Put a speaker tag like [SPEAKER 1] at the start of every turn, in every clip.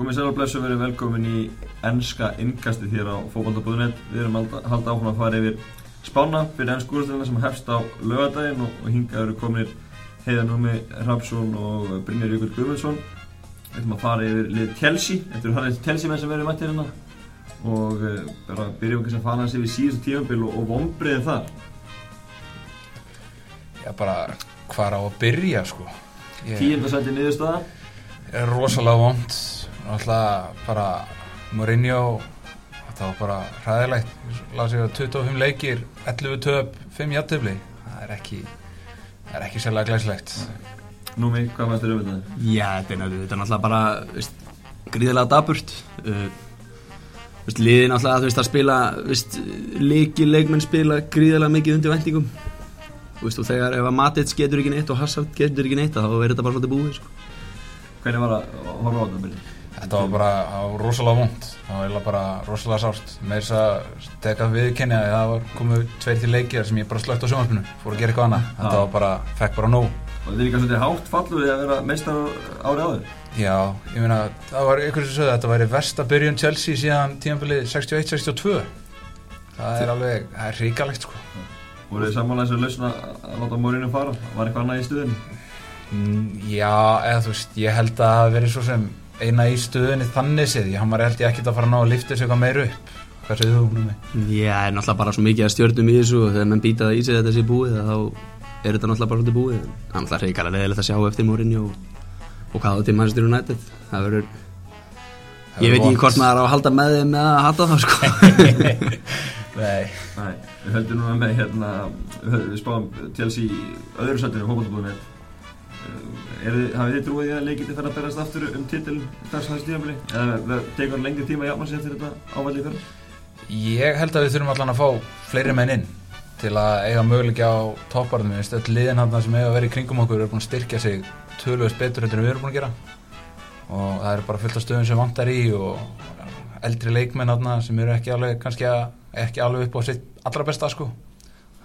[SPEAKER 1] Komið sér á blessu og verið velkomin í ennska innkastið hér á fókbaldabúðunett. Við erum að halda áfram að fara yfir spána fyrir ennsku úrstöðuna sem hefst á lögadaginn og, og hingað eru kominir Heiðar Númi Hrapsson og Brynjar Jökull Guðmundsson. Við ætlum að fara yfir lið Chelsea, þetta eru harrið Chelsea menn sem verið mættir hérna og uh, bara byrjum kannski að fara hans yfir síðustu tífambil og, og vombriðin þar.
[SPEAKER 2] Já, bara hvar á að byrja sko
[SPEAKER 1] Tíundasætti niðurstaða.
[SPEAKER 2] er rosalega vond Alltaf bara Mourinho Þetta var bara hræðilegt Ég las ég að 25 leikir 11 töp, 5 jættefli Það er ekki Það er ekki sérlega glæslegt
[SPEAKER 1] Númi, hvað mættir um þetta?
[SPEAKER 3] Já, þetta er náttúrulega, er bara veist, gríðilega daburt uh, veist, liðin veist, að spila veist, leiki, leikmenn spila gríðilega mikið undir vendingum veist, og þegar ef að Matic getur ekki neitt og Hazard getur ekki neitt þá er þetta bara svolítið búið sko.
[SPEAKER 1] Hvernig var að horfa á þetta byrjun?
[SPEAKER 2] Þetta var bara rosalega vond Það var eiginlega bara rosalega sárt. Með þess að teka viðkenni að það var komið tveir til leikir sem ég bara slögt á sjónvarpinu fór að gera eitthvað annað. Þetta var bara, fekk bara nóg.
[SPEAKER 1] Og þetta er líka svolítið hátt falluð að vera meistar árið áður.
[SPEAKER 2] Já, ég meina, það var ykkur sem sögðu að þetta væri versta byrjun Chelsea síðan tímanbilið 61-62 Það er alveg, það er ríkalegt sko.
[SPEAKER 1] Voru þið sammála þessu lausna að láta Mourinho fara? Var eitthvað annað í stuðinu?
[SPEAKER 2] Mm, Já, eða þú veist, ég held að það hafi verið svo sem eina í stöðunni þannig séð, ég hann var held ég ekkert að fara að ná að lifta þessu eitthvað meir upp. Hvað segir þú um mig?
[SPEAKER 3] Já, er náttúrulega bara svo mikið að stjórnum í þessu og þegar menn býta það í sig þetta sé búið þá er þetta náttúrulega bara svolítið búið. En það er náttúrulega reykala leðilegt að sjá eftir Mourinho og, og hvað á til Manchester United. Það verður Ég veit ekki hvort maður á að halda með þeim eða að halda það sko.
[SPEAKER 2] Nei,
[SPEAKER 1] Nei, við höldum núna með hérna, við, spáum Chelsea í öðru sættinu, hópaldabúðinett. Hafið þið trúið í að leikið þið fara að berast aftur um titil þess að stíðanbili? Eða tekur lengri tíma að jafna sig eftir þetta ávalli fyrir?
[SPEAKER 2] ég held að við þurfum allan að fá fleiri menn inn til að eiga möguleiki á topparðum Við veist, öll liðin hann sem eiga að vera í kringum okkur eru búin að styrkja sig tölvöðst betur en við erum búin að gera og það eru bara fullt af stöðum sem vantar í og eldri leikmenn hann sem eru ekki alveg, að, ekki alveg upp á sitt allra besta sko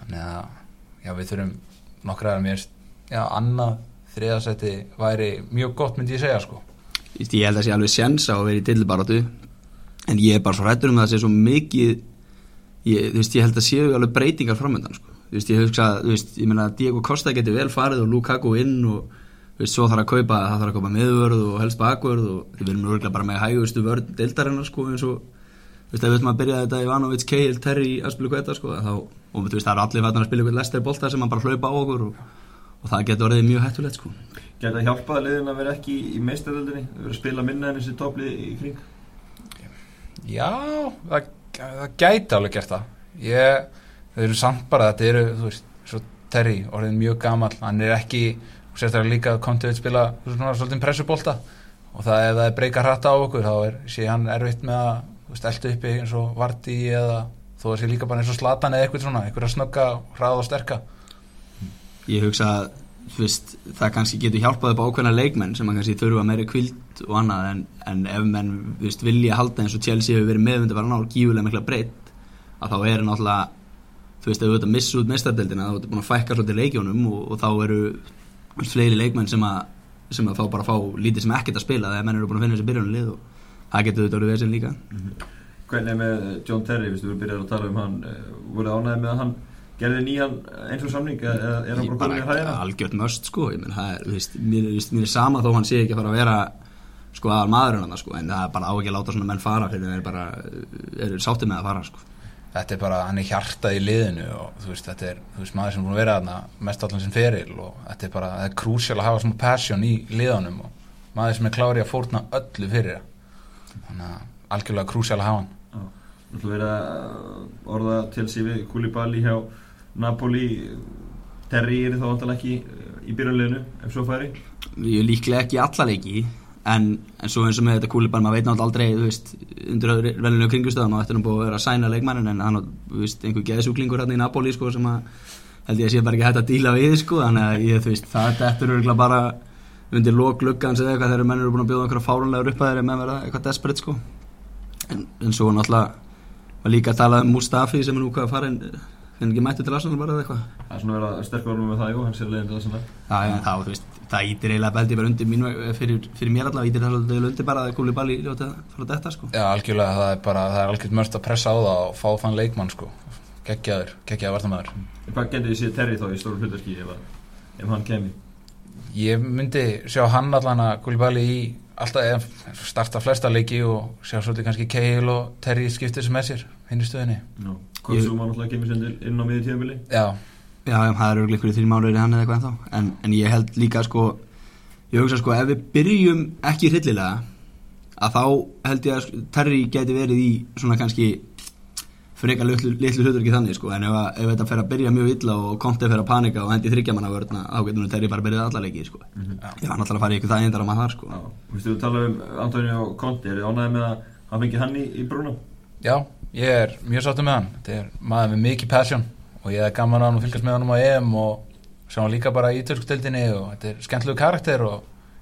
[SPEAKER 2] þannig að já, við þurfum nokkra að mér já, annað þriðasætti væri mjög gott myndi ég segja sko
[SPEAKER 3] Ég held að sé alveg sjens á að vera í dillibarátu en ég er bara svo hrættur um að það sé svo mikið ég, veist, ég held að séu alveg breytingar framöndan sko. Veist, ég hugsa, að Diego Costa getur vel farið og Lukaku inn og veist, svo þarf að kaupa, það þarf að kaupa miðvörð og helst bakvörð og við erum örgulega bara með hægustu vörð deildarinnar sko eins og þú veist, ef við ætlum að byrja þetta Ivanovic, Cahill, Terry að spila hvað þetta sko, þá, og þú veist, það eru allir fættan að spila eitthvað lester bolta sem hann bara hlaupa á okkur og, og það getur orðið mjög hættulegt sko.
[SPEAKER 1] Gæti að hjálpa liðin að vera ekki í meistaröldinni, vera að spila minna en þessi topplið í kring?
[SPEAKER 2] Já, það, það gæti alveg gert það. Ég, þau eru samt bara þetta eru, þú veist, svo Terry orðin mjög gamall, hann er ekki sérstaklega líka kontið að spila svona svolítið pressubólta og það ef það er breyka hratt á okkur, þá er sé hann erfitt með að, þú veist, elda uppi eins og Vardí eða þó að sé líka bara eins og Slatan eða eitthvað svona, eitthvað að snögga hraða og sterka
[SPEAKER 3] ég hugsa að veist, það kannski getur hjálpað upp á ákveðna leikmenn sem kannski þurfa meiri kvild og annað en, en ef menn veist, vilja halda eins og Chelsea hefur verið meðvundi bara ná gífulega mikla breytt að þá er náttúrulega þú veist, ef þú ert að missa út meistardeldina þá ertu búin að fækka svolítið leikjónum og, og þá eru fleiri leikmenn sem að sem að fá bara fá lítið sem ekkert að spila þegar menn eru búin að finna þessi byrjunarlið og það getur þetta orðið vesinn líka.
[SPEAKER 1] Hvernig er með John Terry, við vorum byrjað að tala um hann, eh, voruð ánæðið með að hann gerði nýjan eins og samning eða er hann
[SPEAKER 3] Ég
[SPEAKER 1] bara komin í
[SPEAKER 3] bara
[SPEAKER 1] hæðina?
[SPEAKER 3] algjört möst sko. Ég menn, það er, veist, mér, veist, mér er sama þó hann sé ekki að fara að vera sko aðal maðurinn hann sko, en það er bara á ekki að láta svona menn fara fyrir þeir bara eru sáttið með að fara sko.
[SPEAKER 2] Þetta er bara, hann er hjartað í liðinu og þú veist, þetta er, þú veist, maður sem er búin að vera þarna mest allan sem feril og þetta er bara það er krúsjál að hafa svona passion í liðanum og maður sem er klári að fórna öllu fyrir það. Þannig að algjörlega krúsjál að hafa hann.
[SPEAKER 1] Þú ætlum verið að orða til sig við Koulibaly hjá Napoli Terry er þá vantalega ekki eh, í byrjunleginu ef svo færi?
[SPEAKER 3] Ég er líklega ekki í alla leiki en, en svo eins og með þetta kúlibar maður veit náttúrulega aldrei, þú veist, undir velinu kringustöðan og er nú búið að vera að sæna leikmannin en hann, þú veist, einhver geðsúklingur hérna í Napoli sko sem að held ég að sé bara ekki hægt að díla við sko, þannig að ég, þú veist, það er örgulega bara undir lok lukkans eða eitthvað þegar menn eru búin að bjóða einhverja fárunlegur upp að þeirra með vera eitthvað desperate sko. En, en svo náttúrulega var líka að tala um Mustafi sem er nú hvað að henni ekki mættu til Arsenal bara eða eitthvað
[SPEAKER 1] Það er svona verið að sterkur orðum með það, jú, hann sér leiðin til þess að
[SPEAKER 3] Já, já, þá, þú veist, það ítir eiginlega beldi bara undir mín, fyrir, fyrir mér allavega ítir það svolítið undir bara að Gúli Balli ljóta frá þetta, sko.
[SPEAKER 2] Já, algjörlega, það er bara, það er algjört mörst að pressa á það og fá þann leikmann sko geggjaður, geggjaður vartamæður
[SPEAKER 1] Hvað getur þið séð Terry þá í stóru hlutarki ef, ef hann kemi?
[SPEAKER 2] Ég myndi sjá hann allan að Koulibaly í alltaf starta flesta leiki og sjá svolítið kannski Keil og Terry skiptir sem með sér hinn í stöðinni
[SPEAKER 1] Já. Konsum hann alltaf kemur sendir inn á miður tíðanbili?
[SPEAKER 2] Já,
[SPEAKER 3] Já, já, það er örgulega ykkur í þrjum mánuður í hann eða eitthvað ennþá, en, en ég held líka, sko, ég hugsa, sko, ef við byrjum ekki hryllilega, að þá held ég að sko, Terry geti verið í svona kannski frekar litlu, litlu hlutur ekki þannig, sko, en ef, að, ef þetta fer að byrja mjög illa og Conte fer að panika og hendi þryggjamanna vörna, þá getur nú Terry bara byrjað alla leiki, sko.
[SPEAKER 2] Já.
[SPEAKER 3] Ég var náttúrulega að fara í ykkur það eindar að maður þar, sko.
[SPEAKER 1] Já. Þú veist, þú talaðu um Antonio Conte, er þið ánægði með að hann fengi hann í, í brúna?
[SPEAKER 2] já, ég er mjög sáttur með hann. Þetta er maður með mikið passion og ég er gaman að hann og fylgast með hann á EM og sjá hann líka bara í ítölskudeldinni og þetta er skemmtlegu karakter og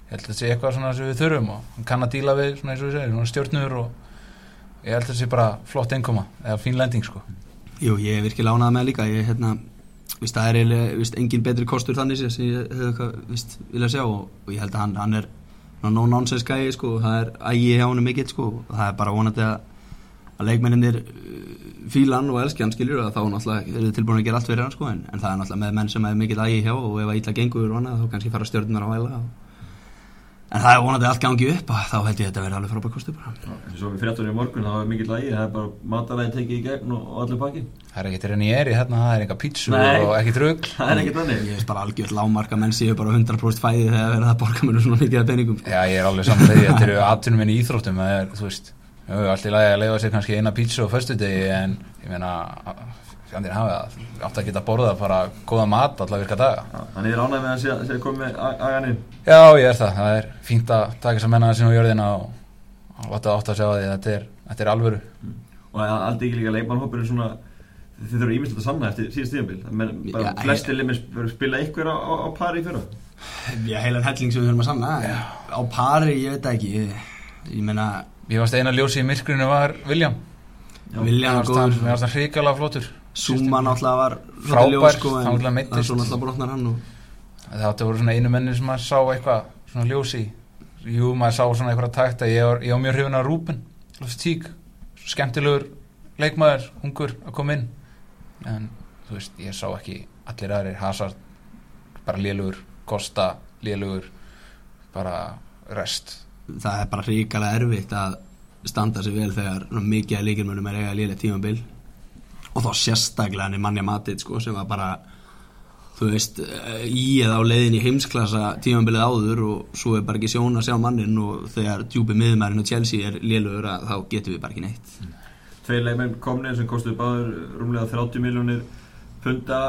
[SPEAKER 2] ég held að þetta sé eitthvað svona sem við þurfum og hann kann að díla við svona eins og við segir, svona stjórnur og ég held að þetta sé bara flott einkoma eða fín lending sko.
[SPEAKER 3] Jú, ég er virkilega ánægð með líka. Ég, hérna, víst, það er eiginlega víst, engin betri kostur þannig sem ég hefði eitthvað víst, vilja sjá og, og ég held að hann, hann er svona no nonsense gæi sko, það er ægi hjá hann mikill sko, og það er bara vonandi að, að leikmenninir uh, fíla hann og elski hann skiljur og þá náttúrulega eru tilbúin að gera allt fyrir hann sko, en, en það er náttúrulega með menn sem er mikill ægi hjá og ef að ítla gengur og annað þá kannski fara stjórnunar á væla og, en það er vonandi að allt gangi upp og þá held ég að þetta verði alveg frábæð kostur bara
[SPEAKER 1] Já. En svo við fréttunni í morgun, það var mikill lægi, það er bara matalægi tekið í gegn og, allir pakki.
[SPEAKER 2] það er ekkert reyni ég er í hérna, það er enga pítsu og ekkert
[SPEAKER 1] Það er þannig.
[SPEAKER 3] Ég veist bara algjörð lámarka menn séu bara 100% fæði þegar verða að borga mér svona mikið af peningum.
[SPEAKER 2] Já, ég er alveg samanlega þetta eru atvinnum minn í íþróttum það er, þú veist, jú, allt í lagi að leifa sér kannski eina pítsu á föstudegi en ég meina, fjandir hafa það. Átt að geta borðað bara góða mat alla virka daga.
[SPEAKER 1] Já, Þannig er ánægði með að sé, sé komið með agan inn.
[SPEAKER 2] Já, ég er það, það er fínt að taka þess að menna það sinna á jörðina og, og láta átt að sjá því að þetta er, þetta er alvöru.
[SPEAKER 1] Og aldrei ekki líka leikmannhópur er svona, þið þurfum ímyndilegt að sanna eftir síðast tíðanbíl. Bara
[SPEAKER 3] Já,
[SPEAKER 1] flestir limir spila ykkur á, á, á pari í fyrra.
[SPEAKER 3] Já, heilan helling sem við þurfum að sanna Á pari, ég
[SPEAKER 2] varst eina ljósi í myrkrinu var William.
[SPEAKER 3] Og
[SPEAKER 2] varst hann- mér
[SPEAKER 3] góður
[SPEAKER 2] varst hann hrikalega flottur.
[SPEAKER 3] Zuma náttúrulega var
[SPEAKER 2] Frábær,
[SPEAKER 3] sko,
[SPEAKER 2] náttúrulega
[SPEAKER 3] og
[SPEAKER 2] Það voru svona einu menni sem maður sá eitthvað svona ljósi Jú, maður sá svona eitthvað takt að ég var, ég var mjög hrifin af Rúben Lofstík, skemmtilegur leikmaður, ungur að koma inn. En þú veist, ég sá ekki allir aðrir, Hazard bara lélugur, Costa lélugur, bara rest
[SPEAKER 3] það er bara ríkalega erfitt að standa sig vel þegar mikið að leikirmönnum er eiga lélega tímabil. Og þá sérstaklega hann er mannja matið sko, sem var bara þú veist, eh, í eða á leiðin í heimsklassa tímabilið áður og svo er bara ekki sjón að sjá mannin og þegar djúpi miðumærin og Chelsea er lélugur að þá getum við bara ekki neitt.
[SPEAKER 1] Tveir leikmenn komnir sem kostuðu báður rúmlega 30 miljónir punda,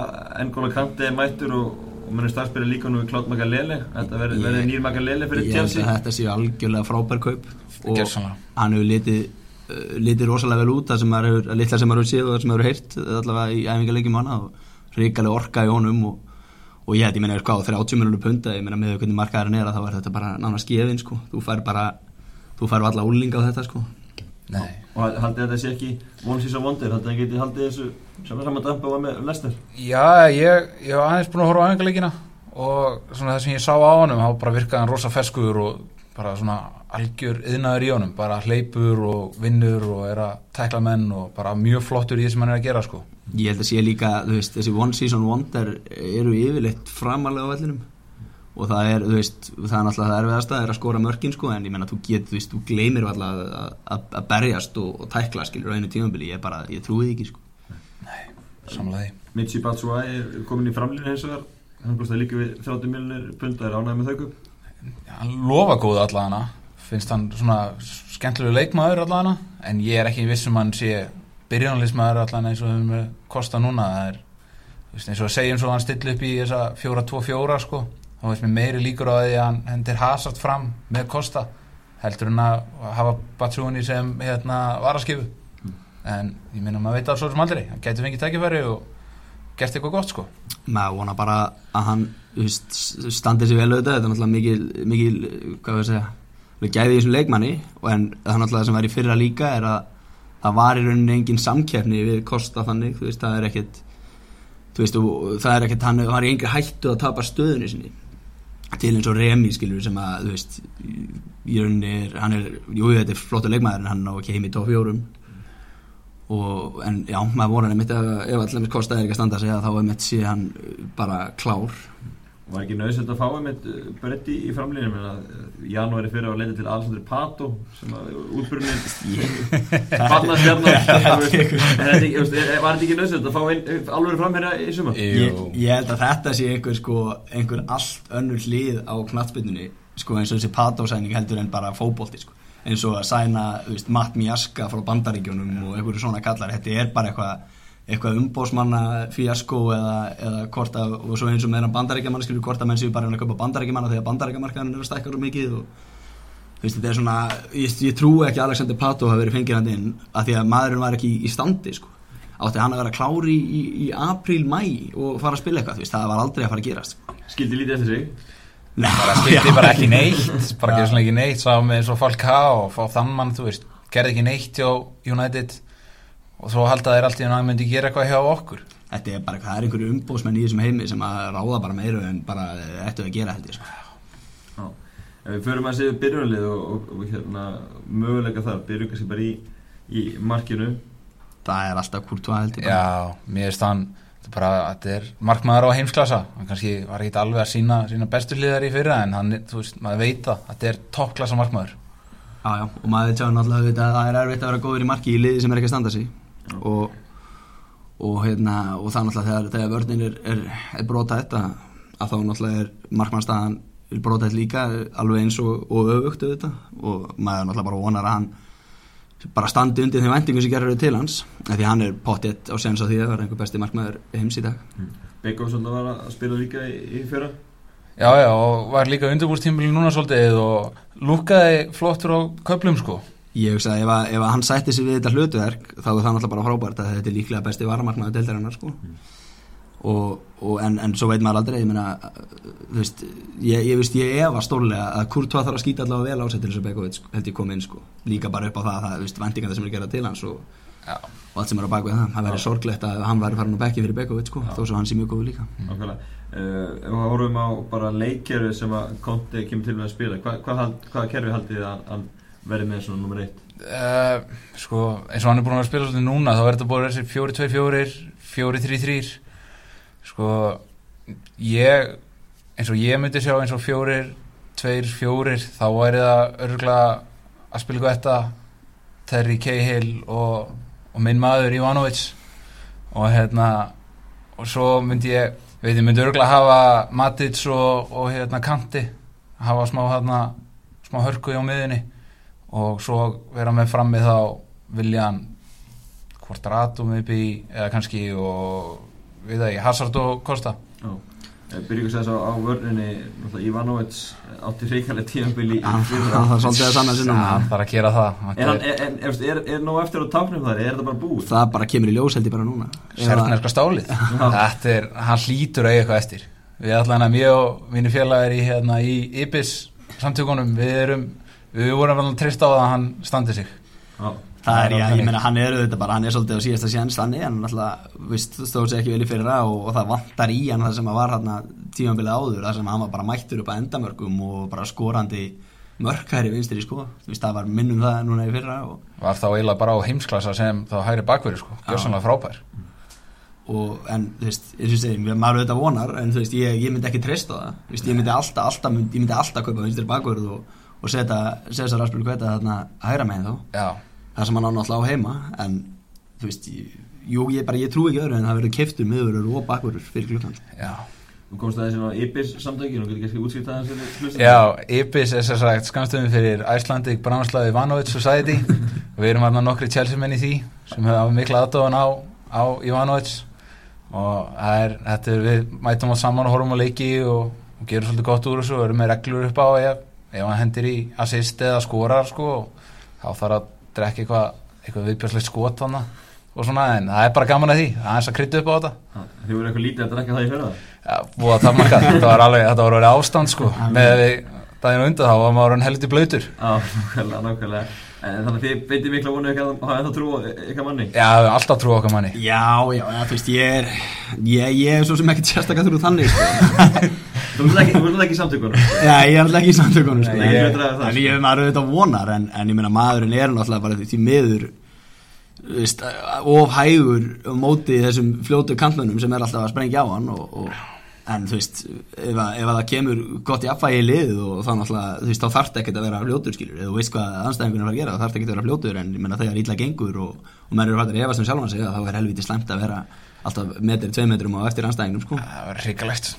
[SPEAKER 1] N'Golo Kante mættur og, og mennur starfsbyrja líka nú við Klót Magalele, þetta verði
[SPEAKER 3] Ég-
[SPEAKER 1] verði nýr Magalele fyrir
[SPEAKER 3] Ég
[SPEAKER 1] Chelsea.
[SPEAKER 3] að þetta séu algjörlega frábær kaup og
[SPEAKER 2] Gjörsamlega.
[SPEAKER 3] hann hefur litið uh, litið rosalega vel út það sem maður hefur, litla sem maður hefur séð og það sem maður hefur heyrt allavega í æfingarleikjum annað og ríkalega orka í honum og, og ég ég meina, sko, á 30 miljónu punda ég meina, með hvernig markaðurinn er að þá er þetta bara nánast gefin, sko, þú fær bara þú fær alla úlinga á þetta, sko
[SPEAKER 2] Nei,
[SPEAKER 1] Og haldið þetta sé ekki one season wonder, haldið það geti haldið þessu sem saman dampa var með Lester.
[SPEAKER 2] Já, ég, ég var aðeins búin að horfa á æfingarleikina og svona það sem ég sá á honum þá bara virkaði hann rosa feskur og bara svona algjör yðnaður í honum bara hleypur og vinnur og er að tekla menn og bara mjög flottur í því sem hann er að gera sko.
[SPEAKER 3] Ég held að sé líka, þú veist, þessi one season wonder eru yfirleitt framalega á vellinum og það er, þú veist, það er náttúrulega það erfiðasta er að skora mörkin, sko, en ég menna þú getur, þú veist, þú gleymir alltaf að, að, að berjast og, og tækla, skilur, á einu tímabili, ég bara, ég trúi því ekki, sko.
[SPEAKER 2] Samlega því.
[SPEAKER 1] Michi Batshuayi er komin í framlýnu hins vegar, hann kostaði líka við 30 miljónir punda, er ánægði með þau
[SPEAKER 2] hann lofa góð allavega finnst hann svona skemmtilegu leikmaður allavega en ég er ekki viss um hann sé byrjunarlismadur allavega eins og er kosta núna. Það er þú veist, eins og að eins og hann stilli upp í þessa 4-2-4 sko þá veist mér meiri líkur á því að hann hendir hasart fram með kosta heldur hann að hafa Batsúni sem hérna varaskifu en ég minna maður veit að svo sem aldrei. Hann gæti fengið tækifæri og gert eitthvað gott sko.
[SPEAKER 3] Maður vona bara að hann þú veist, standi sér vel auðvitað. Þetta er náttúrulega mikil, mikil hvað við segja við gæði í þessum leikmanni. Og en það náttúrulega sem var í fyrra líka er að það var í rauninni engin samkeppni við kosta þannig þú veist það er ekkit þú veist, það er ekkert hann, er í engri hættu að tapa stöðunni sinni til eins og Remi skilur sem að, veist er, hann er, jú þetta er flottur leikmaður en hann á ekki heim í top fjórum. Og, en já, maður voru hann ef allir kostaði ekki að standa sig þá einmitt sé hann uh, bara klár
[SPEAKER 1] Var ekki nöðsett að fá einmitt uh, bretti í framlýnum en að janúari fyrir að leita til Alessandri Pato sem að útbrunin Barnastjarnar Var þetta ekki nöðsett að fá ein, alveg framherja í suma?
[SPEAKER 3] ég, ég held að þetta sé einhver sko, einhver allt önnur hlið á knattbytunni sko, eins og þessi Pato-sæning heldur en bara fótbolti sko. eins og að sæna veist, Matt Miaska frá bandaríkjónum og einhverju svona kallar, þetta er bara eitthvað eitthvað umbósmanna fíasko eða, eða hvort að, og svo eins og meðan bandaríkjaman skilur hvort að menn séu bara að köpa bandaríkjaman þegar bandaríkjamarkaðan er að stækka svo mikið og þú veist þetta er svona ég, ég trú ekki að Alexander Pato hafi verið fengið hann inn að því að maðurinn var ekki í, í standi sko. átti hann að vera klári í, í, í apríl, mæ og fara að spila eitthvað veist, það var aldrei að fara að gerast sko.
[SPEAKER 1] Skildi lítið eftir sig
[SPEAKER 3] Nei,
[SPEAKER 2] skipti bara ekki neitt bara ekki neitt sá með eins og Falcao og fá þann mann, þú veist, gerði ekki neitt hjá United og svo halda þeir alltaf að hann myndi gera eitthvað hjá okkur.
[SPEAKER 3] Þetta er bara, það er einhverju umbósmenn í þessum heimi sem að ráða bara meiru en bara ættu að gera þetta sko.
[SPEAKER 1] Já. Ef við förum að séu byrjunlið og, og, og hérna, möguleika þar, byrjum kannski bara í, í markinu.
[SPEAKER 3] Það er alltaf kurtu að heldur
[SPEAKER 2] Já, mér finnst hann þetta er bara, þetta er markmaður á heimsklassa hann kannski var ekki alveg að sína, sína bestu hliðar í fyrra en hann, þú veist, maður veit það þetta er toppklassa markmaður.
[SPEAKER 3] Já, já, og maður veit sjá náttúrulega að það er erfitt að vera góður í marki í liði sem er ekki að standa sig og, og, hérna, og það náttúrulega þegar, þegar vörnin er, er, er brota þetta að þá náttúrulega er markmannstæðan brota þetta líka alveg eins og, og öfugt þetta og maður náttúrulega bara vonar að hann bara standi undir þeim vendingum sem gerur til hans af því hann er pottitt á sens á því að vera einhver besti markmaður heims í dag.
[SPEAKER 1] Beckhoff var að spila líka í, í fyrra.
[SPEAKER 2] Já, já, og var líka undirbúrstímbili núna svolítið og lúkaði flottur á köplum sko
[SPEAKER 3] Ég hugsa að ef, að ef að hann sætti sig við þetta hlutverk þá er það náttúrulega bara frábært að þetta er líklega besti varamarknaðu deildarinnar sko. og, og, en, en svo veit maður aldrei ég, meina, þú veist, ég, ég, ég efa stórlega að Kurtva þarf að skýta allavega vel á sig til þess að Begovic held ég kom inn sko. líka bara upp á það, það veist, vendingar það sem er gerað til hans og, og allt sem er á bakvið það. Það verður sorglegt að hann væri farin á bekki fyrir Begovic sko, þó svo hann sé mjög góð líka.
[SPEAKER 1] Nákvæmlega. Uh, ef við horfum á bara leikkerfi sem að Conte kemur til með að spila hvað, hvað, hvað kerfi haldið þið að verði með svona nummer eitt?
[SPEAKER 2] uh, Sko, eins og hann er búin að spila svolítið núna þá er þetta búin að þessi 4-2-4 4-3-3 sko, ég eins og ég myndi sjá eins og 4-2-4 þá væri það örgulega að spila eitthvað þetta Terry Cahill og, og minn maður Ivanovic og hérna og svo myndi ég veit ég myndi örgulega hafa Matic og, og hérna Kanti hafa smá hérna smá hörku á miðinni og svo vera með frammi þá Viljan hvort Ratum upp í eða kannski og við það ekki Hazard og Kosta
[SPEAKER 1] Já. Byrjum þess að á vörninni. Ivanovic átti í fyrra.
[SPEAKER 3] Það er svolítið að sanna sinna
[SPEAKER 2] Það þarf að gera það.
[SPEAKER 1] En, en, en er, er, er nóg eftir á táknum þar, er þetta bara búið?
[SPEAKER 3] Það bara kemur í ljós held ég bara núna.
[SPEAKER 2] Sérfnerska stálið. Þetta er, hann hlýtur að eiga eitthvað eftir. Við allan að mjög og mínir félagar í, hérna, í IBIS samtökunum. Við erum, við vorum alveg trist á að hann standi sig.
[SPEAKER 1] Já.
[SPEAKER 3] Það er, já, ég meina, hann er auðvitað bara, hann er svolítið á síðasta séns, hann er hann alltaf, vist, stóð sér ekki vel í fyrra og, og það vantar í hann það sem að var hann tímanbilið áður, það sem hann var bara mættur upp að endamörgum og bara skorandi mörkæri vinstir í sko, þú veist, það var minnum það núna í fyrra og,
[SPEAKER 2] Var þá eiginlega bara á heimsklassa sem þá hægri bakverði sko, gjörsanlega frábær.
[SPEAKER 3] Og, en, þú veist, eins og ég segi, maður auðvitað vonar, en þú veist, ég, ég myndi ekki treysta það, þú veist, ég myndi alltaf, alltaf, ég myndi alltaf og, setja, aðspil kveta þarna hægra megin þá.
[SPEAKER 2] Já,
[SPEAKER 3] það sem hann á náttúrulega á heima en þú veist, jú, ég, bara, ég trú ekki öðru en það verður keiftur miðurur og bakverður fyrir klukkan
[SPEAKER 2] já.
[SPEAKER 1] Þú komst aðeins inn á IBIS samtökin og getur kannski útskipt aðeins fyrir hlustum
[SPEAKER 2] Já, IBIS er sér sagt skamstöðum fyrir Icelandic Bránslaði Ivanovic Society. Og við erum hérna nokkri Chelsea menn í því sem hafa mikla aðdóðan á, á Ivanovic. Og það er, þetta er, við mætum á saman og horfum á leiki og, og gerum svolítið gott úr þessu og erum með reglur upp á ef, ef hann hendir í assist eða skorar sko og þá þarf að drekka eitthvað, eitthvað viðbjörnslegt skot hana og svona en það er bara gaman að því, það er eins að krytta upp á þetta.
[SPEAKER 1] Þið voru eitthvað lítið að drekka það í fyrra?
[SPEAKER 2] Já, búið að tafmarka, þetta var alveg, þetta var alveg ástand sko, með við, daginn undan þá var maður hann heldur blöytur
[SPEAKER 1] Já, nákvæmlega, nákvæmlega. En þannig að þið beinti mikla vonu ekki að hafa ennþá trú á ykkar manni?
[SPEAKER 2] Já, alltaf trú okkar manni.
[SPEAKER 3] Já, já, þú veist, ég er ég, ég er svo sem ekkert sérstaklega þurru þannig sko.
[SPEAKER 1] Þú vilt ekki, í samtökunum.
[SPEAKER 3] Já, ég er alltaf ekki í samtökunum sko.
[SPEAKER 1] Nei, ég það
[SPEAKER 3] En ég er maður auðvitað vonar en, en ég meina maðurinn er náttúrulega bara því, miður þú veist, of hægur á móti þessum fljótu kantmönnum sem er alltaf að sprengja á hann og, og, en þú veist ef, að, ef að það kemur gott í affægi í lið og þá náttúrulega, þú veist, þá þarf ekkert að vera fljótur skilur, eða þú veist hvað anstæðingunum er að gera þá þarf ekkert að vera fljótur en ég meina þegar illa gengur og, og menn eru hættir að efast um sjálfan sig þá er helviti slæmt að vera alltaf metri, tvei metrum og eftir anstæðingunum sko.
[SPEAKER 2] Það var ríkalegt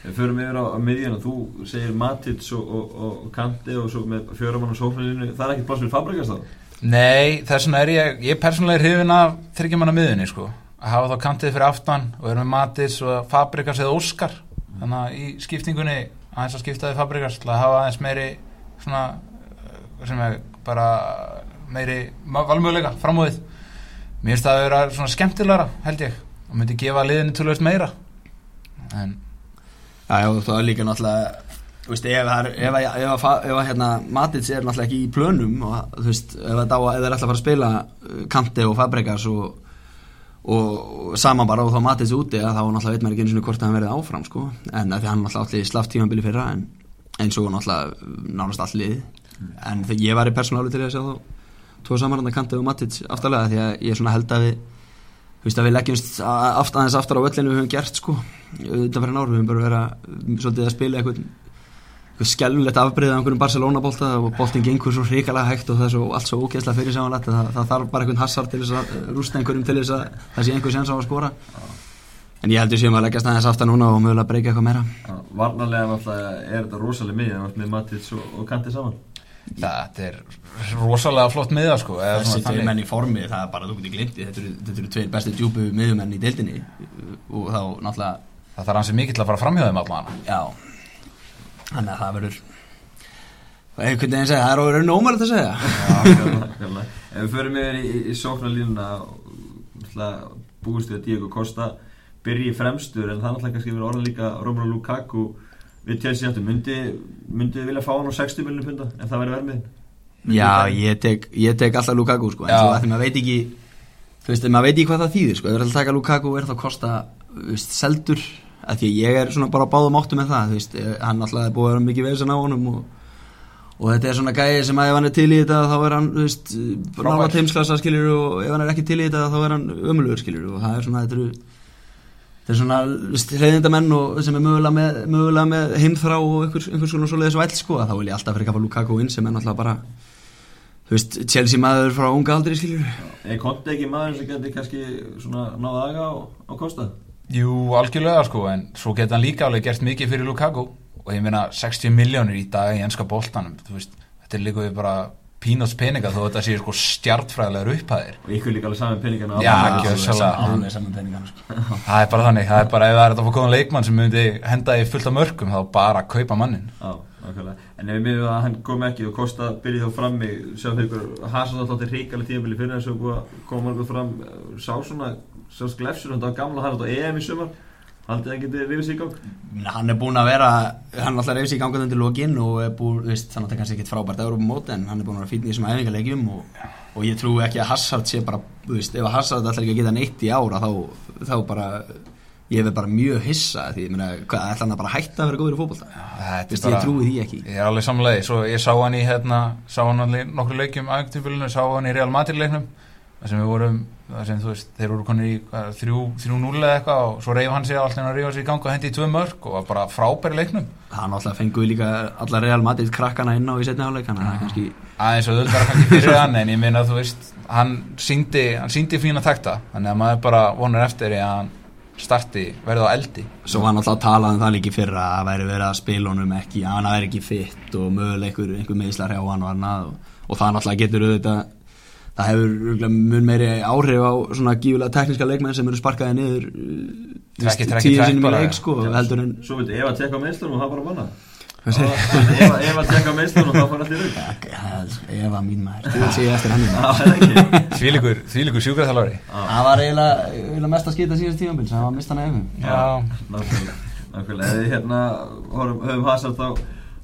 [SPEAKER 1] Við förum yfir á, á miðjuna, þú segir Matits og, og, og Kanti og svo með fjöramann og sófnilinu, það er ekki pláss fyrir Fabregas þá?
[SPEAKER 2] Nei, þess vegna er ég, ég er persónulega hrifin af þryggjumanna miðunni sko. Að hafa þá kantið fyrir aftan og erum með Matis og Fabrikas eða Óskar. Þannig að í skiptingunni aðeins að skiptaði Fabrikas til að hafa aðeins meiri svona eh, sem er bara meiri valmöguleika framúðið mér finnst það að vera svona skemmtilegra held ég og myndi gefa liðinu tölvöld meira. En
[SPEAKER 3] Já, það er líka náttúrulega þú veist, ef, það ef, að- ef, ef, hérna, Matits er náttúrulega ekki í plönum og þú veist, ef það er alltaf að fara að spila uh, Kante og Fabregas og, og, og saman bara og þá Matits úti að þá náttúrulega veit maður ekki eins og hvort að hann verið áfram sko, en að því hann náttúrulega allir slaft tímanbili fyrra en eins og náttúrulega nánast allir en ég var í persónuáli til að sjá þá tvo saman Kante og Matits aftalega því að ég svona held að við þú veist að við leggjumst a- aft, aðeins aftar á öllinu við höfum gert sko undan fyrir náru, við höfum bara verið svolítið að spila eitthvað, eitthvað skellulegt afbreyðið af einhverjum Barcelona bolta og boltin gengur svo hrikalega hægt og það er svo, allt svo ógeðslega fyrir sjáanlegt að það, það þarf bara einhvern hassar til þess að eh, rústa einhverjum til þess að það sé einhver sens á að skora. En ég heldur séum að leggjast aðeins aftar núna og mögulega breyka eitthvað meira.
[SPEAKER 1] Varnarlega er þetta rosalega miðja
[SPEAKER 2] þetta er rosalega flott miða sko eða
[SPEAKER 3] þessi
[SPEAKER 2] þannig.
[SPEAKER 3] menn í formi, það er bara þú getur glimti þetta eru, þetta eru tveir bestu djúbu miðjumenn í deildinni og þá náttúrulega
[SPEAKER 2] það þarf hansi mikill að fara fram hjá þeim allan
[SPEAKER 3] Já Þannig að það verður einhvern veginn segja, það er orðið nómælt að segja
[SPEAKER 1] Nákvæmlega. Ef við förum yfir í, í, í sóknarlínuna búist við að Diego Costa byrji fremstur en það náttúrulega kannski verið orðan líka Romelu Lukaku við Chelsea áttu myndi, myndi vilja fá hann á 60 miljonum punda ef það verið vermið
[SPEAKER 3] Já, ég tek, ég tek alltaf Lukaku sko, en að því maður veit ekki þú veist, maður veit ekki hvað það þýðir sko, ef er alltaf að taka Lukaku er það að kosta þú veist, seldur, að því að ég er svona bara báðum áttu með það, þú veist, eh, hann alltaf er búið að vera mikið vesen á honum og, og þetta er svona gæði sem að ef hann er til í þetta þá er hann, þú veist, nála teimsklassa skilur og ef hann er ekki til í þetta þá er hann ömulugur skilur og það er svona, þetta eru er svona hreyðindamenn og sem er mögulega með, mögulega með heimþrá og einhvers, einhvers svona svoleiðis væl sko að þá vil ég alltaf fyrir kafa Lukaku inn sem er náttúrulega bara þú veist, Chelsea maður frá unga aldri skilur
[SPEAKER 1] Er Conte ekki maður sem geti kannski svona náða aðga á, á Costa?
[SPEAKER 2] Jú, algjörlega sko, en svo geta hann líka alveg gert mikið fyrir Lukaku og ég meina 60 miljónir í dag í enska boltanum, þú veist, þetta er líka við bara pínots peninga þó þetta sé sko stjartfræðilegar upphæðir.
[SPEAKER 1] Og ykkur líka alveg saman peningana á
[SPEAKER 2] Já,
[SPEAKER 1] hann.
[SPEAKER 2] ekki
[SPEAKER 3] hann er saman peningana sko.
[SPEAKER 2] Það er bara þannig, það er bara ef það er þetta að fá góðan leikmann sem myndi henda í fullt af mörgum þá bara kaupa mannin.
[SPEAKER 1] Já, nákvæmlega. En ef við miðum að hann kom ekki og Costa byrjið þá fram í, sjá þeir ykkur, Hazard alltaf til ríkala tíðanbili fyrir þess að að koma margur fram, eh, sá svona, sást glefsur, hann var gamla, hann á EM í sumar, haldið að geti rifið sig í gang?
[SPEAKER 3] Hann er búinn að vera hann er alltaf reyfs í gangað undir lokin og er búinn, þú veist, þannig að það er kannski ekkit frábært Európa móti en hann er búinn að vera fínn í þessum æfingarleikjum og, og ég trú ekki að Hazard sé bara, veist, ef að Hazard ætlar ekki að geta neitt í ára þá, þá bara ég verð bara mjög hissa því, ég meina, hvað, ætla hann að bara hætta að vera góður í Þú veist, ég trúi því ekki.
[SPEAKER 2] Ég er alveg samlega, svo ég sá hann í hérna, sá hann hann sem þú veist þeir voru konir í hvað, þrjú, þrjú núlega eitthvað og svo reyf hann sig alltaf að reyfa sig í gang og hendi í tvö mörg og var bara frábæri leiknum.
[SPEAKER 3] Hann alltaf fenguði líka alla Real Madrid krakkana inn á í setni áleik þannig að það er kannski
[SPEAKER 2] aðeins og öðvöldar kannski fyrir hann en ég meina þú veist, hann síndi hann síndi fína takta, þannig að maður bara vonar eftir í að hann starti verði á eldi.
[SPEAKER 3] Svo hann alltaf að tala um það líki fyrra að það væri verið að spila honum ekki, að hann væri ekki fitt og möguleg einhver, meðislar hjá hann og og, og það náttúrulega getur auðvitað það hefur mun meiri áhrif á svona gífulega tekniska leikmenn sem eru sparkaði niður
[SPEAKER 2] trekki,
[SPEAKER 3] tíu sinni
[SPEAKER 2] bara.
[SPEAKER 3] í leik sko heldur en
[SPEAKER 1] Svo ef að tekka meðslunum og það bara vanna.
[SPEAKER 3] Hvað segir?
[SPEAKER 1] Ef að- ef að tekka meðslunum og það fara allir upp.
[SPEAKER 3] Ef að mín maður, þú sé ég eftir hann
[SPEAKER 1] það
[SPEAKER 2] þvílíkur sjúkraþjálfari
[SPEAKER 3] Það var eiginlega, eiginlega mest að skita síðast tímabils, það var hann að efum
[SPEAKER 2] Já,
[SPEAKER 1] Nákvæmlega, nákvæmlega. Ef við hérna höfum þá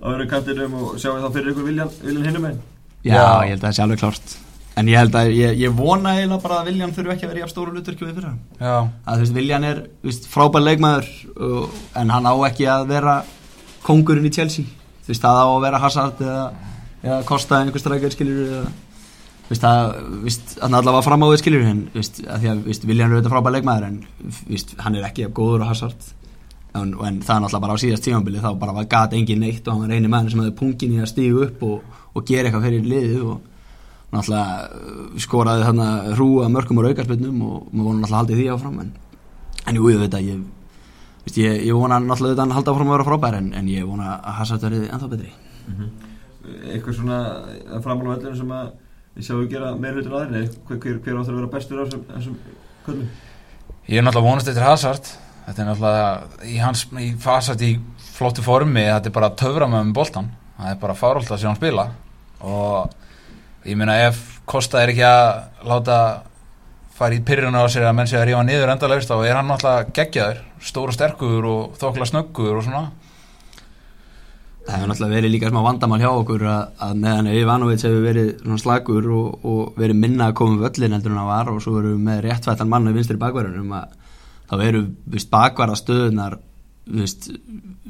[SPEAKER 1] á öðru kantinum og sjáum við þá fyrir ykkur Viljan, Viljan hinnum einn
[SPEAKER 3] Já,
[SPEAKER 2] Já.
[SPEAKER 3] ég held að það sé alveg klárt En ég held að, ég, ég vona eiginlega bara að Viljan þurfi ekki að vera í af stóru luturkju við fyrra.
[SPEAKER 2] Já,
[SPEAKER 3] að þú veist, Viljan er þú veist, frábær leikmaður og, en hann á ekki að vera kongurinn í Chelsea. Þú veist, það á að vera Hazard eða, eða Costa einhver strækjar skilur eða þú veist, það, þú veist, hann allavega fram á við skilur en, þú veist, að því að, þú veist, Viljan er auðvitað frábær leikmaður en, þú veist, hann er ekki góður og Hazard. En, en það er náttúrulega bara á síðast tímanbili þá bara var gat engin neitt og hann var eini maður sem hefði pungin í að stígu upp og, og gera eitthvað fyrir liðið og náttúrulega uh, skoraði þarna hrúa mörgum og aukarspilnum og maður vona náttúrulega haldið því áfram en, en jú, ég veit að ég, veist, ég, ég vona náttúrulega þetta að halda áfram að vera frábær en, en ég vona að Hazard verið ennþá betri.
[SPEAKER 1] Eitthvað svona framála vellinu sem að við sjáum gera meira hlutin eða hver, hver, hver áttur að vera bestur á þessum, þessum köllum
[SPEAKER 2] ég er náttúrulega vonast eftir Hazard. Þetta er náttúrulega í hans í Hazard í flottu formi Þetta er bara að töfra með með boltan Það er bara fárált að sjá hann spila. Og ég meina ef Kosta er ekki að láta fara í pyrruna á sér að menn sé að rífa niður endalegst þá er hann náttúrulega geggjaður stór og sterkur og þokla snöggur og svona.
[SPEAKER 3] Það hefur náttúrulega verið líka smá vandamál hjá okkur að, meðan Ivanovic hefur verið slagur og, og verið minna að koma völlin heldur en hann var og svo erum við með réttfættan mann í vinstri bakverðunum að þá eru vist, bakvarða stöðunar vist,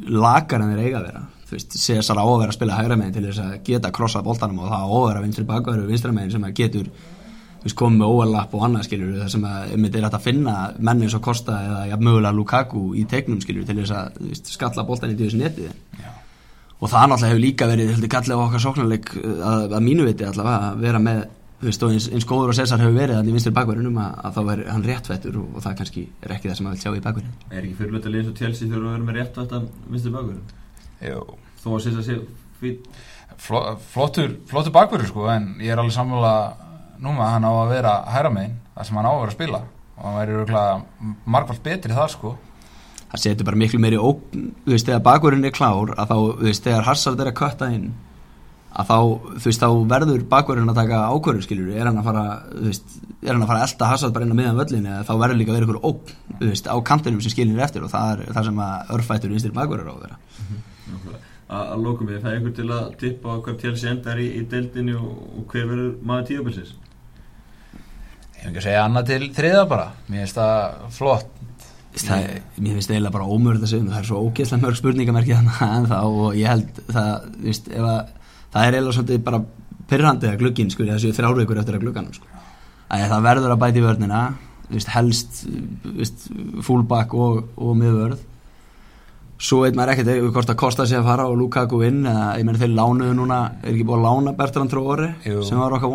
[SPEAKER 3] lagar en þeir eiga að vera þú veist, Cesar á að vera að spila hægra megin til þess að geta krossað boltanum og það að vera vinstri bakverður vinstra megin sem að getur þú veist, komið með overlap og annað skilur það sem að einmitt er hægt að finna menn eins og Kosta eða ja, mögulega Lukaku í teiknum skilur til þess að þú veist, skalla boltan í djöðs netið
[SPEAKER 2] Já.
[SPEAKER 3] og það náttúrulega hefur líka verið heldur kallið á okkar sóknarleik að, að mínu viti allavega að vera með þú veist, og eins, eins góður og Cesar hefur verið þannig í vinstri bakverðunum að, að þá er hann réttfættur og, og það kannski er ekki það sem maður vil sjá í bakverðin
[SPEAKER 1] er ekki fyrir hlutin eins og Chelsea þurfa að vera með rétt þetta vinstri bakur
[SPEAKER 2] Jú.
[SPEAKER 1] Þó að sýst að sé
[SPEAKER 2] flottur, flottur bakverður sko en ég er alveg sammála núma að hann á að vera hæra megin þar sem hann á að vera að spila. Og hann væri margvalt betri þar sko.
[SPEAKER 3] Það setur bara miklu meiri ópn þú veist, þegar bakverðin er klár að þá, þú veist, þegar Harsard er að kötta inn að þá, þú veist, þá verður bakverðin að taka ákvörður, skilur er hann að fara, þú veist, er hann að fara að elda Harsard bara inn á miðan völlin eða þá verður líka að vera ykkur ópn, þú veist, á kantinum sem skilir eftir og það er það sem að örfættur vinstir bakverður á að vera.
[SPEAKER 1] Að að lókum við, það er einhver til að tippa á hver Chelsea endar í, í deildinni og, og hver verður maður tíðabilsins
[SPEAKER 2] ég hef ekki að segja annað til þriða bara. Mér finnst það flott.
[SPEAKER 3] Það, mér finnst eiginlega bara ómörð að segja það er svo ógeðslega mörg spurningamerki þannig en þá og ég held það ef að, það er eiginlega svolítið bara pyrrandið að glugginn sko, það séu þrjáru ykkur eftir að glugganum sko. að það verður að bæti vörnina veist, helst fullback og, og miðvörð svo veit maður ekkert eða hvort að kosta sig að fara og Lukaku inn eða ég meina þeir lánuðu núna er ekki búið að lána Bertrand Tróri sem var okkar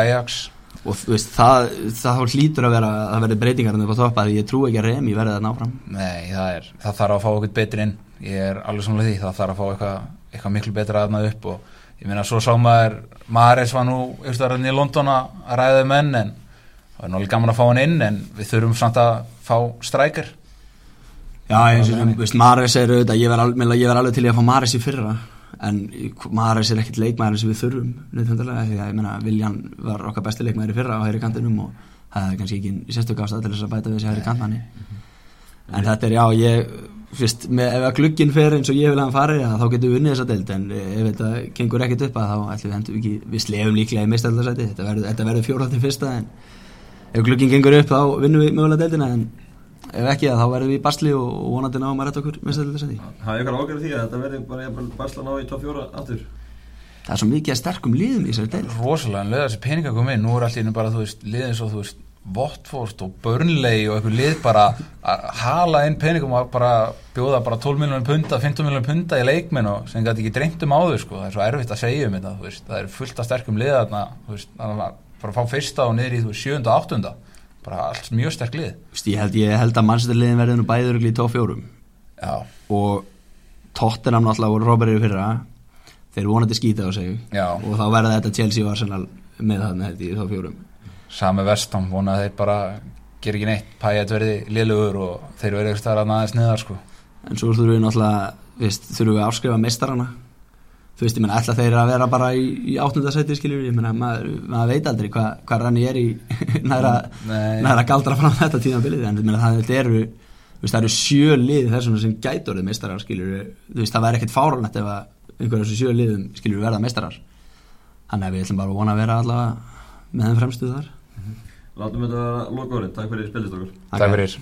[SPEAKER 2] Ajax.
[SPEAKER 3] Og veist, það, það hlýtur að vera að verði breytingar en upp á topp að ég trú ekki að Remi verði þarna áfram.
[SPEAKER 2] Nei það er, það þarf að fá okkur betri inn. Ég er alveg samlega því, það þarf að fá eitthvað, eitthvað miklu betra aðnað upp og ég meina svo sá maður, Mares var nú austarinn í London að ræða um menn en það er alveg gaman að fá hann inn en við þurfum samt að fá strækir
[SPEAKER 3] Já, eins og sem, veist, Mares er auðvitað, ég verð alveg, til að fá Mares í fyrra en Mares er ekkert leikmæður sem við þurfum neittöndalega, því að ég meina Viljan var okkar besti leikmæður í fyrra á hægri kantinum og það er kannski ekki sérstök ástæð til þess að bæta við þessi hægri kantmanni en þetta er já, ég fyrst, með, ef að glugginn fer eins og ég vil að hann fari þá getum við unnið þessa deild en ef þetta gengur ekkert upp að þá ætlum við endur ekki við slefum líklega í mistældarsæti þetta verður, fjórhaldi fyrsta en ef glugginn gengur upp þá vinnum við mögulega deildina en ef ekki þá verðum við í basli og, vonandi náum að rætta okkur mistældarsæti
[SPEAKER 1] hafið ykkur ágjörð því að þetta verður bara jafnvel Barslan á í top 4 aftur?
[SPEAKER 3] Það er svo mikið að sterkum liðum í þessari deild.
[SPEAKER 2] Rosalega en löða þessi peninga kom inn. Nú er allir bara, þú veist, liðin svo, þú veist Votford og Burnley og eitthvað lið bara að hala inn peningum og bara bjóða bara 12 miljónum punta 15 miljónum punta í leikminn og sem gæti ekki dreymt um áður sko, það er svo erfitt að segja um þetta þú veist, það er fullt af sterkum lið þarna þú veist, bara fá fyrsta og niður í þú sjönda og áttunda, bara allt mjög sterk lið.
[SPEAKER 3] Ég, held, ég held að mannsættarliðin verður nú bæður í tóf fjórum.
[SPEAKER 2] Já,
[SPEAKER 3] og Tottenham náttúrulega voru Robert í fyrra. Þeir vonandi skýta á sig.
[SPEAKER 2] Já.
[SPEAKER 3] og þá verða þetta Chelsea og Arsenal með þarna held ég í tóf fjórum.
[SPEAKER 2] Sami vestam vona að þeir bara ger ekki neitt, pæjat verði liðlugur og þeir verði eitthvað aðeins neðar sko.
[SPEAKER 3] En svo þurfum við náttúrulega þurfum við að afskrifa meistarana þú veist, ég menna, ætla þeir að vera bara í, í áttundasæti, skiljur, ég menna, maður, maður veit aldrei hvað hva ranni er í næra, næra galdra fram þetta tíðanbilið, en ég menna, það eru veist, það eru sjö lið þessum sem orðið meistarar skilur þú veist, það væri ekkert fáránlegt ef að einhver af þessu sjö liðum skilur verða meistarar. Þannig að við ætlum bara að vona að vera allavega með þeim fremstu þar.
[SPEAKER 1] Látum þetta vera lokaórið, takk fyrir spilist okkur
[SPEAKER 2] Takk fyrir